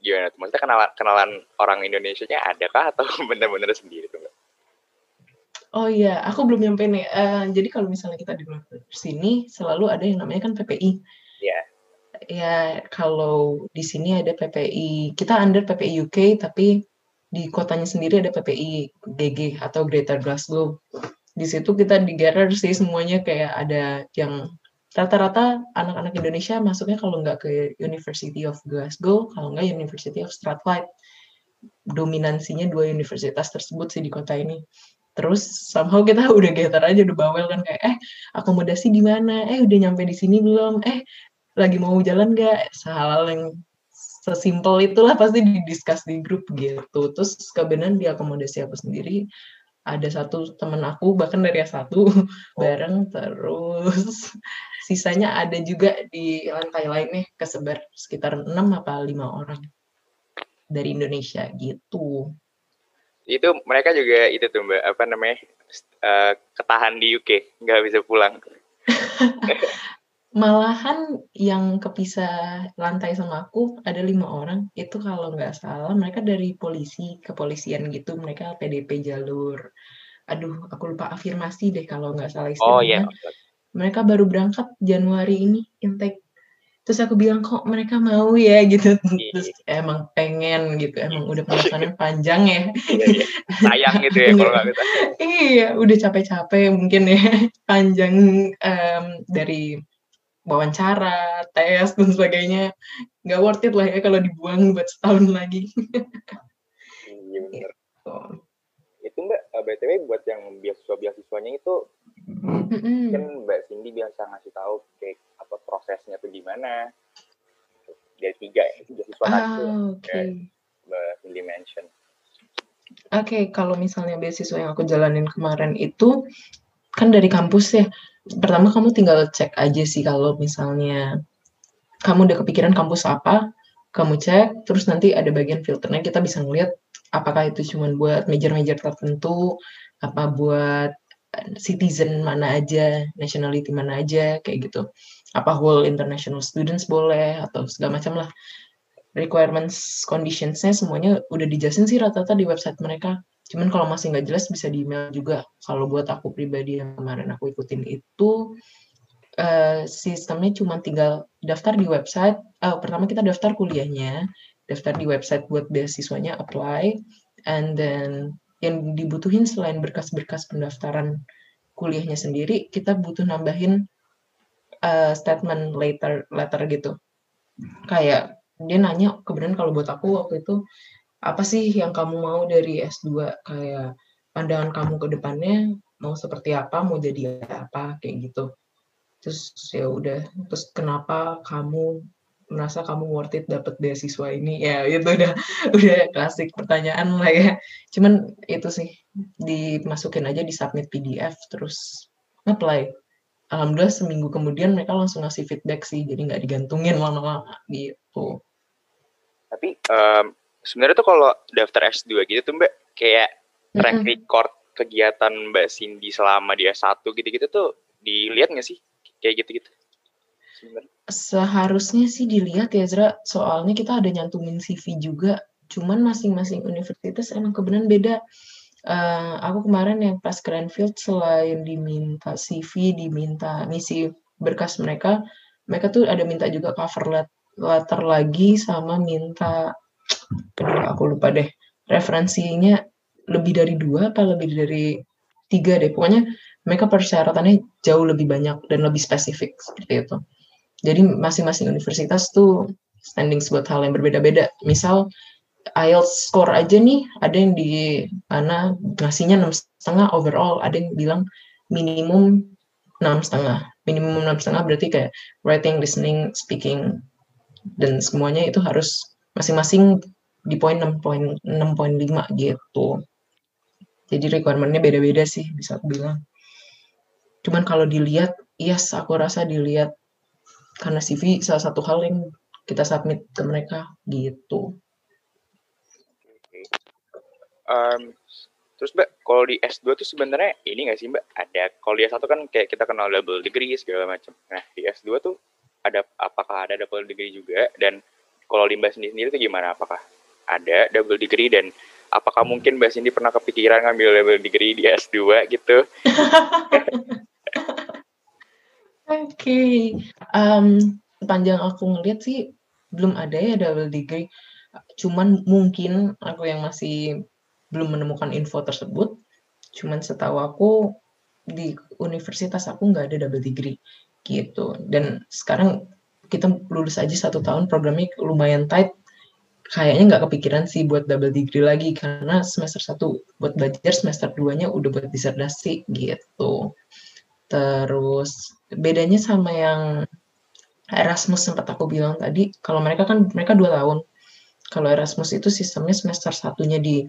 gimana tuh maksudnya kenalan kenalan orang Indonesia nya ada kah atau benar-benar sendiri tuh mbak Oh iya, aku belum nyampe nih. Uh, jadi kalau misalnya kita di luar sini selalu ada yang namanya kan PPI. Iya. Yeah. Ya, kalau di sini ada PPI, kita under PPI UK, tapi di kotanya sendiri ada PPI GG atau Greater Glasgow. Di situ kita digather sih semuanya kayak ada yang rata-rata anak-anak Indonesia masuknya kalau nggak ke University of Glasgow, kalau nggak University of Strathclyde. Dominansinya dua universitas tersebut sih di kota ini terus somehow kita udah getar aja udah bawel kan kayak eh akomodasi di mana eh udah nyampe di sini belum eh lagi mau jalan gak hal yang sesimpel itulah pasti didiskus di grup gitu. Terus kebenaran di akomodasi aku sendiri ada satu temen aku bahkan dari S1 oh. bareng terus. Sisanya ada juga di lantai lainnya kesebar sekitar enam apa lima orang dari Indonesia gitu. Itu mereka juga itu tuh mbak apa namanya uh, ketahan di UK nggak bisa pulang malahan yang kepisah lantai sama aku ada lima orang. Itu kalau nggak salah mereka dari polisi kepolisian gitu. Mereka PDP jalur. Aduh aku lupa afirmasi deh kalau nggak salah istilahnya. oh, yeah. mereka baru berangkat Januari ini intake. Terus aku bilang kok mereka mau ya? Gitu. Iya. terus emang pengen gitu. Emang udah penasaran panjang ya. Iya, iya. sayang gitu ya kalau nggak iya udah capek-capek mungkin ya. Panjang um, dari wawancara tes dan sebagainya nggak worth it lah ya kalau dibuang buat setahun lagi iya benar gitu. itu mbak eh, btw buat yang beasiswa beasiswanya itu mm-hmm. kan mbak Cindy biasa ngasih tahu kayak apa prosesnya tuh gimana dari tiga ya tiga siswa ah, okay. Mbak Cindy mention Oke, kalau misalnya beasiswa yang aku jalanin kemarin itu, kan dari kampus ya. Pertama kamu tinggal cek aja sih kalau misalnya kamu udah kepikiran kampus apa, kamu cek, terus nanti ada bagian filternya kita bisa ngeliat apakah itu cuma buat major-major tertentu, apa buat eh, citizen mana aja, nationality mana aja, kayak gitu. Apa whole international students boleh, atau segala macam lah requirements conditionsnya semuanya udah dijelasin sih rata-rata di website mereka cuman kalau masih nggak jelas bisa di email juga. Kalau buat aku pribadi yang kemarin aku ikutin itu uh, sistemnya cuma tinggal daftar di website uh, pertama kita daftar kuliahnya daftar di website buat beasiswanya apply and then yang dibutuhin selain berkas-berkas pendaftaran kuliahnya sendiri kita butuh nambahin uh, statement letter letter gitu. Kayak dia nanya kemudian kalau buat aku waktu itu apa sih yang kamu mau dari S2 kayak pandangan kamu ke depannya mau seperti apa? Mau jadi apa? Kayak gitu. Terus ya udah. Terus kenapa kamu merasa kamu worth it dapat beasiswa ini? Ya itu udah udah klasik pertanyaan lah ya. Cuman itu sih dimasukin aja di submit PDF terus apply alhamdulillah seminggu kemudian mereka langsung ngasih feedback sih jadi nggak digantungin lama-lama gitu. Tapi um, sebenarnya tuh kalau daftar S2 gitu tuh Mbak kayak track record kegiatan Mbak Cindy selama dia satu gitu-gitu tuh dilihat nggak sih? Kayak gitu-gitu? Seharusnya sih dilihat ya Zra, soalnya kita ada nyantumin CV juga, cuman masing-masing universitas emang kebenaran beda. Uh, aku kemarin yang pas Cranfield selain diminta CV, diminta misi berkas mereka, mereka tuh ada minta juga cover letter lagi sama minta aduh aku lupa deh. Referensinya lebih dari dua apa lebih dari tiga deh. Pokoknya mereka persyaratannya jauh lebih banyak dan lebih spesifik seperti itu. Jadi masing-masing universitas tuh standing buat hal yang berbeda-beda. Misal IELTS score aja nih ada yang di mana ngasihnya enam setengah overall ada yang bilang minimum enam setengah. Minimum enam setengah berarti kayak writing listening speaking dan semuanya itu harus masing-masing di poin 6.6.5 gitu. Jadi requirementnya beda-beda sih bisa aku bilang. Cuman kalau dilihat, yes aku rasa dilihat karena CV salah satu hal yang kita submit ke mereka gitu. Um, terus mbak, kalau di S2 tuh sebenarnya ini nggak sih mbak? Ada kalau di S1 kan kayak kita kenal double degree segala macam. Nah di S2 tuh ada apakah ada double degree juga dan kalau di Mbak sendiri, sendiri itu gimana apakah ada double degree dan apakah mungkin Mbak Cindy pernah kepikiran ngambil double degree di S2 gitu? Oke, okay. um, panjang aku ngeliat sih belum ada ya double degree. Cuman mungkin aku yang masih belum menemukan info tersebut. Cuman setahu aku di universitas aku nggak ada double degree gitu dan sekarang kita lulus aja satu tahun programnya lumayan tight kayaknya nggak kepikiran sih buat double degree lagi karena semester satu buat belajar semester duanya udah buat disertasi gitu. Terus bedanya sama yang Erasmus sempat aku bilang tadi kalau mereka kan mereka dua tahun. Kalau Erasmus itu sistemnya semester satunya di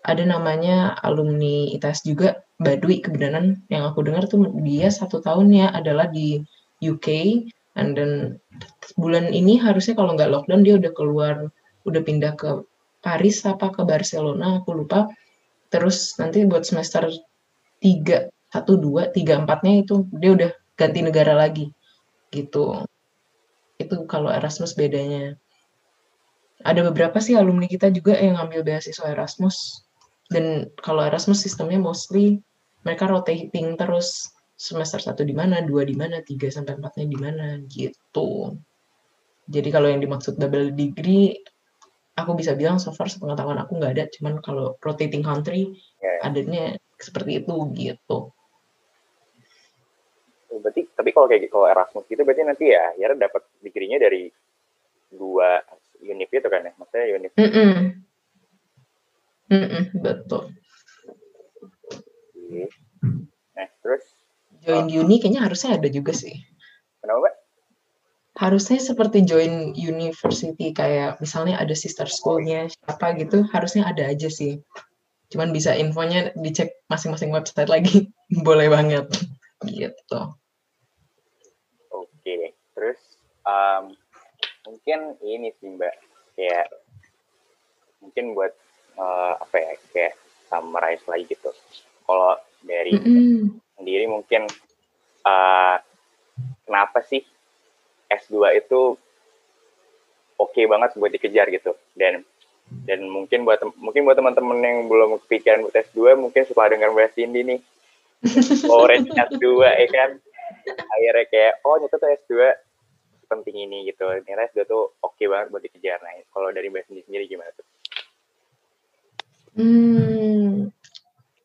ada namanya alumni ITS juga Badui kebenaran yang aku dengar tuh dia satu tahunnya adalah di UK and then bulan ini harusnya kalau nggak lockdown dia udah keluar udah pindah ke Paris apa ke Barcelona aku lupa. Terus nanti buat semester tiga satu dua tiga empatnya itu dia udah ganti negara lagi gitu. Itu kalau Erasmus bedanya. Ada beberapa sih alumni kita juga yang ngambil beasiswa Erasmus. Dan kalau Erasmus sistemnya mostly mereka rotating terus semester satu di mana, dua di mana, tiga sampai empatnya di mana gitu. Jadi kalau yang dimaksud double degree, aku bisa bilang so far sepengetahuan aku nggak ada, cuman kalau rotating country yeah. Ya. adanya seperti itu gitu. Berarti tapi kalau kayak kalau Erasmus gitu berarti nanti ya ya dapat degree-nya dari dua univ itu kan ya, maksudnya univ. Mm -mm Mm-mm, betul. Nah, terus join uh, uni kayaknya harusnya ada juga sih. Kenapa, Mbak? Harusnya seperti join university kayak misalnya ada sister schoolnya siapa gitu, harusnya ada aja sih. cuman bisa infonya dicek masing-masing website lagi. Boleh banget. Gitu. Oke terus um, mungkin ini sih mbak. Kayak mungkin buat uh, apa ya kayak summarize lagi gitu. Kalau dari mm -hmm. sendiri mungkin uh, kenapa sih S2 itu oke okay banget buat dikejar gitu. Dan dan mungkin buat mungkin buat teman-teman yang belum kepikiran buat S2 mungkin setelah dengar Mbak Cindy nih. Orange S2 ya kan? Akhirnya kayak oh nyata tuh S2 penting ini gitu. Ternyata S2 tuh oke okay banget buat dikejar. Nah kalau dari Mbak Cindy sendiri gimana tuh? Hmm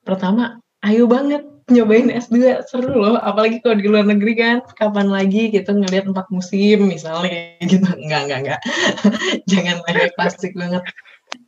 pertama ayo banget nyobain S2 seru loh. Apalagi kalau di luar negeri kan kapan lagi gitu ngelihat empat musim misalnya gitu. Enggak enggak enggak. Jangan lagi plastik banget.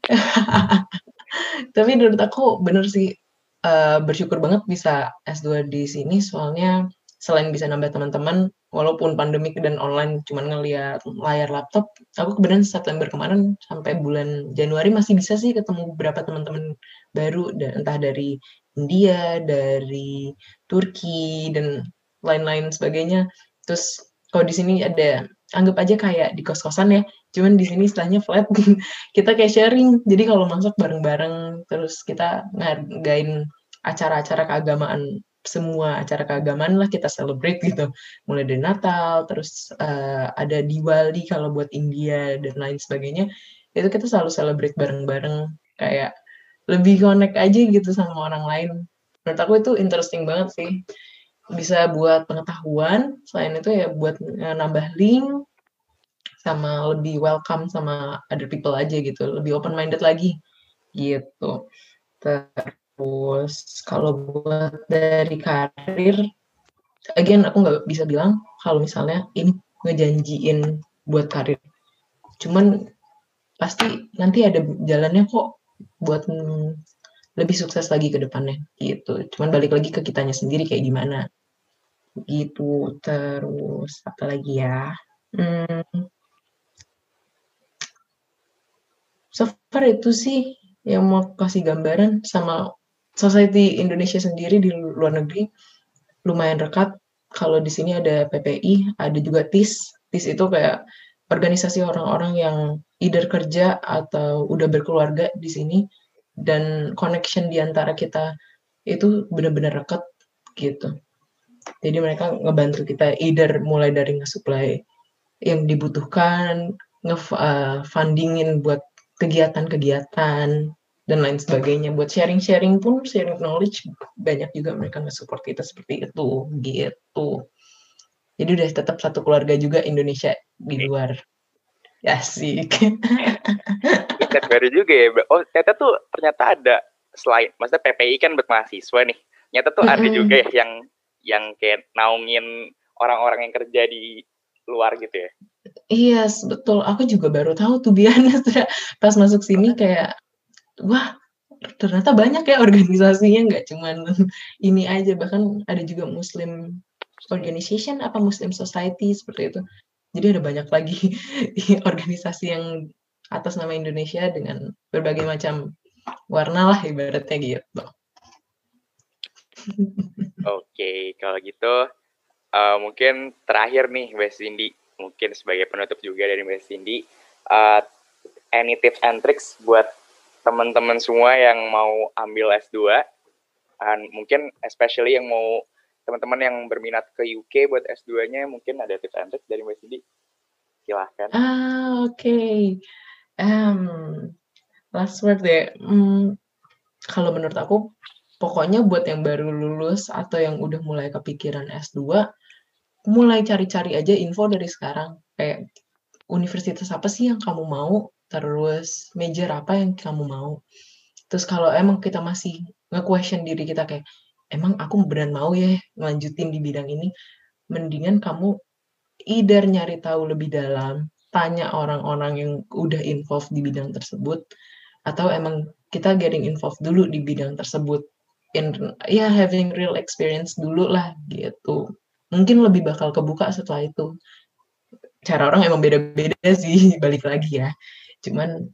Tapi menurut aku bener sih uh, bersyukur banget bisa S2 di sini. Soalnya selain bisa nambah teman-teman walaupun pandemik dan online cuman ngeliat layar laptop aku kebetulan September kemarin sampai bulan Januari masih bisa sih ketemu beberapa teman-teman baru entah dari India, dari Turki dan lain-lain sebagainya. Terus kalau di sini ada anggap aja kayak di kos-kosan ya. Cuman di sini istilahnya flat. kita kayak sharing. Jadi kalau masuk bareng-bareng terus kita ngargain acara-acara keagamaan semua acara keagamaan lah kita celebrate gitu mulai dari Natal terus uh, ada Diwali kalau buat India dan lain sebagainya itu kita selalu celebrate bareng-bareng kayak lebih connect aja gitu sama orang lain. Menurut aku itu interesting banget sih. Bisa buat pengetahuan, selain itu ya buat nambah link, sama lebih welcome sama other people aja gitu, lebih open minded lagi gitu. Terus kalau buat dari karir, again aku nggak bisa bilang kalau misalnya ini ngejanjiin buat karir. Cuman pasti nanti ada jalannya kok buat lebih sukses lagi ke depannya gitu. Cuman balik lagi ke kitanya sendiri kayak gimana gitu. Terus apa lagi ya? Hmm, so far itu sih yang mau kasih gambaran sama society Indonesia sendiri di luar negeri lumayan rekat. Kalau di sini ada PPI, ada juga TIS. TIS itu kayak organisasi orang-orang yang either kerja atau udah berkeluarga di sini dan connection di antara kita itu benar-benar rekat gitu. Jadi mereka ngebantu kita either mulai dari nge-supply yang dibutuhkan, nge-fundingin buat kegiatan-kegiatan dan lain sebagainya. Buat sharing-sharing pun, sharing knowledge banyak juga mereka nge-support kita seperti itu gitu. Jadi udah tetap satu keluarga juga Indonesia di luar. Ya sih. Riset baru juga ya. Oh ternyata tuh ternyata ada selain, maksudnya PPI kan buat mahasiswa nih. Ternyata tuh ada juga ya yang yang kayak naungin orang-orang yang kerja di luar gitu ya. Iya, yes, betul. Aku juga baru tahu tuh biasanya pas masuk sini kayak wah ternyata banyak ya organisasinya nggak cuman ini aja bahkan ada juga muslim organization apa Muslim Society seperti itu. Jadi ada banyak lagi organisasi yang atas nama Indonesia dengan berbagai macam warna lah ibaratnya gitu. Oke, kalau gitu uh, mungkin terakhir nih Mbak Cindy, mungkin sebagai penutup juga dari Mbak Cindy, uh, any tips and tricks buat teman-teman semua yang mau ambil S2, dan mungkin especially yang mau teman-teman yang berminat ke UK buat S2-nya mungkin ada tips and tricks dari Mbak Cindy. Silahkan. Ah, oke. Okay. Um, last word deh. Hmm, kalau menurut aku, pokoknya buat yang baru lulus atau yang udah mulai kepikiran S2, mulai cari-cari aja info dari sekarang. Kayak universitas apa sih yang kamu mau, terus major apa yang kamu mau. Terus kalau emang kita masih nge-question diri kita kayak, emang aku beneran mau ya ngelanjutin di bidang ini. Mendingan kamu either nyari tahu lebih dalam tanya orang-orang yang udah involved di bidang tersebut atau emang kita getting involved dulu di bidang tersebut. In ya having real experience dulu lah gitu. Mungkin lebih bakal kebuka setelah itu. Cara orang emang beda-beda sih balik lagi ya. Cuman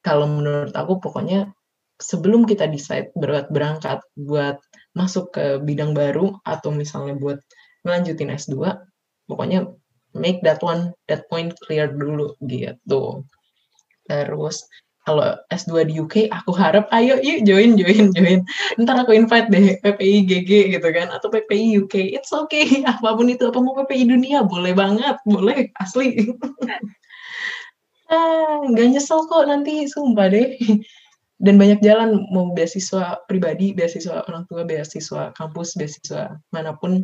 kalau menurut aku pokoknya sebelum kita decide berat berangkat buat masuk ke bidang baru atau misalnya buat melanjutin S2, pokoknya make that one that point clear dulu gitu. Terus kalau S2 di UK, aku harap ayo yuk join, join, join. Ntar aku invite deh PPI GG gitu kan, atau PPI UK. It's okay, apa pun itu, apa mau PPI dunia, boleh banget, boleh, asli. ah, nggak nyesel kok nanti, sumpah deh. Dan banyak jalan, mau beasiswa pribadi, beasiswa orang tua, beasiswa kampus, beasiswa mana pun,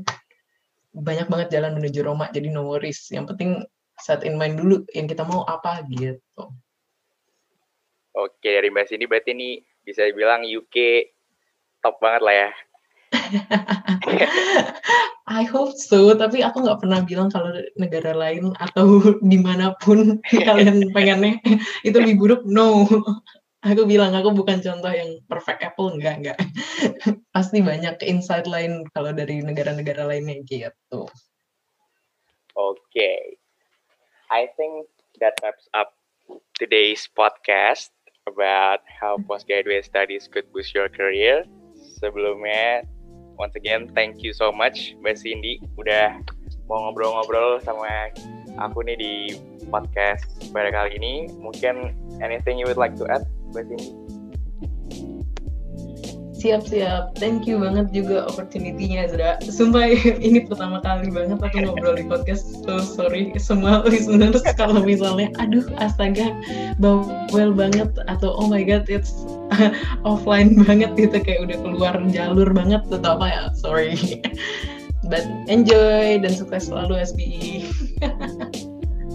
banyak banget jalan menuju Roma, jadi no worries. Yang penting set in mind dulu yang kita mau apa gitu. Oke, dari Mbak Cindy berarti ini bisa dibilang UK top banget lah ya. I hope so, tapi aku nggak pernah bilang kalau negara lain atau di mana pun kalian pengennya itu lebih buruk. No, aku bilang aku bukan contoh yang perfect apple, enggak enggak. Pasti banyak insight lain kalau dari negara-negara lainnya gitu. Oke, okay. I think that wraps up today's podcast about how postgraduate studies could boost your career. Sebelumnya, once again, thank you so much Mbak Cindy udah mau ngobrol-ngobrol sama aku nih di podcast pada kali ini. Mungkin anything you would like to add, Cindy? Siap-siap. Thank you banget juga opportunity-nya, Zra. Sumpah ini pertama kali banget aku ngobrol di podcast. So sorry semua listeners kalau misalnya, aduh astaga, bawel banget atau oh my god, it's offline banget gitu kayak udah keluar jalur banget atau apa ya. Sorry. But enjoy dan sukses selalu SBI.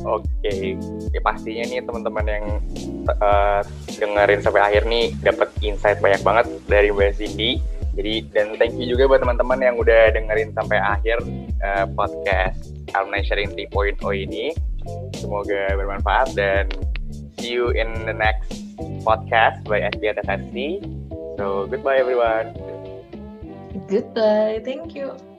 Oke, okay. ya, pastinya nih teman-teman yang uh, dengerin sampai akhir nih dapat insight banyak banget dari Mbak Cindy. Jadi dan thank you juga buat teman-teman yang udah dengerin sampai akhir uh, podcast Alumni Sharing 3.0 ini. Semoga bermanfaat dan see you in the next podcast by SBI So goodbye everyone. Goodbye, thank you.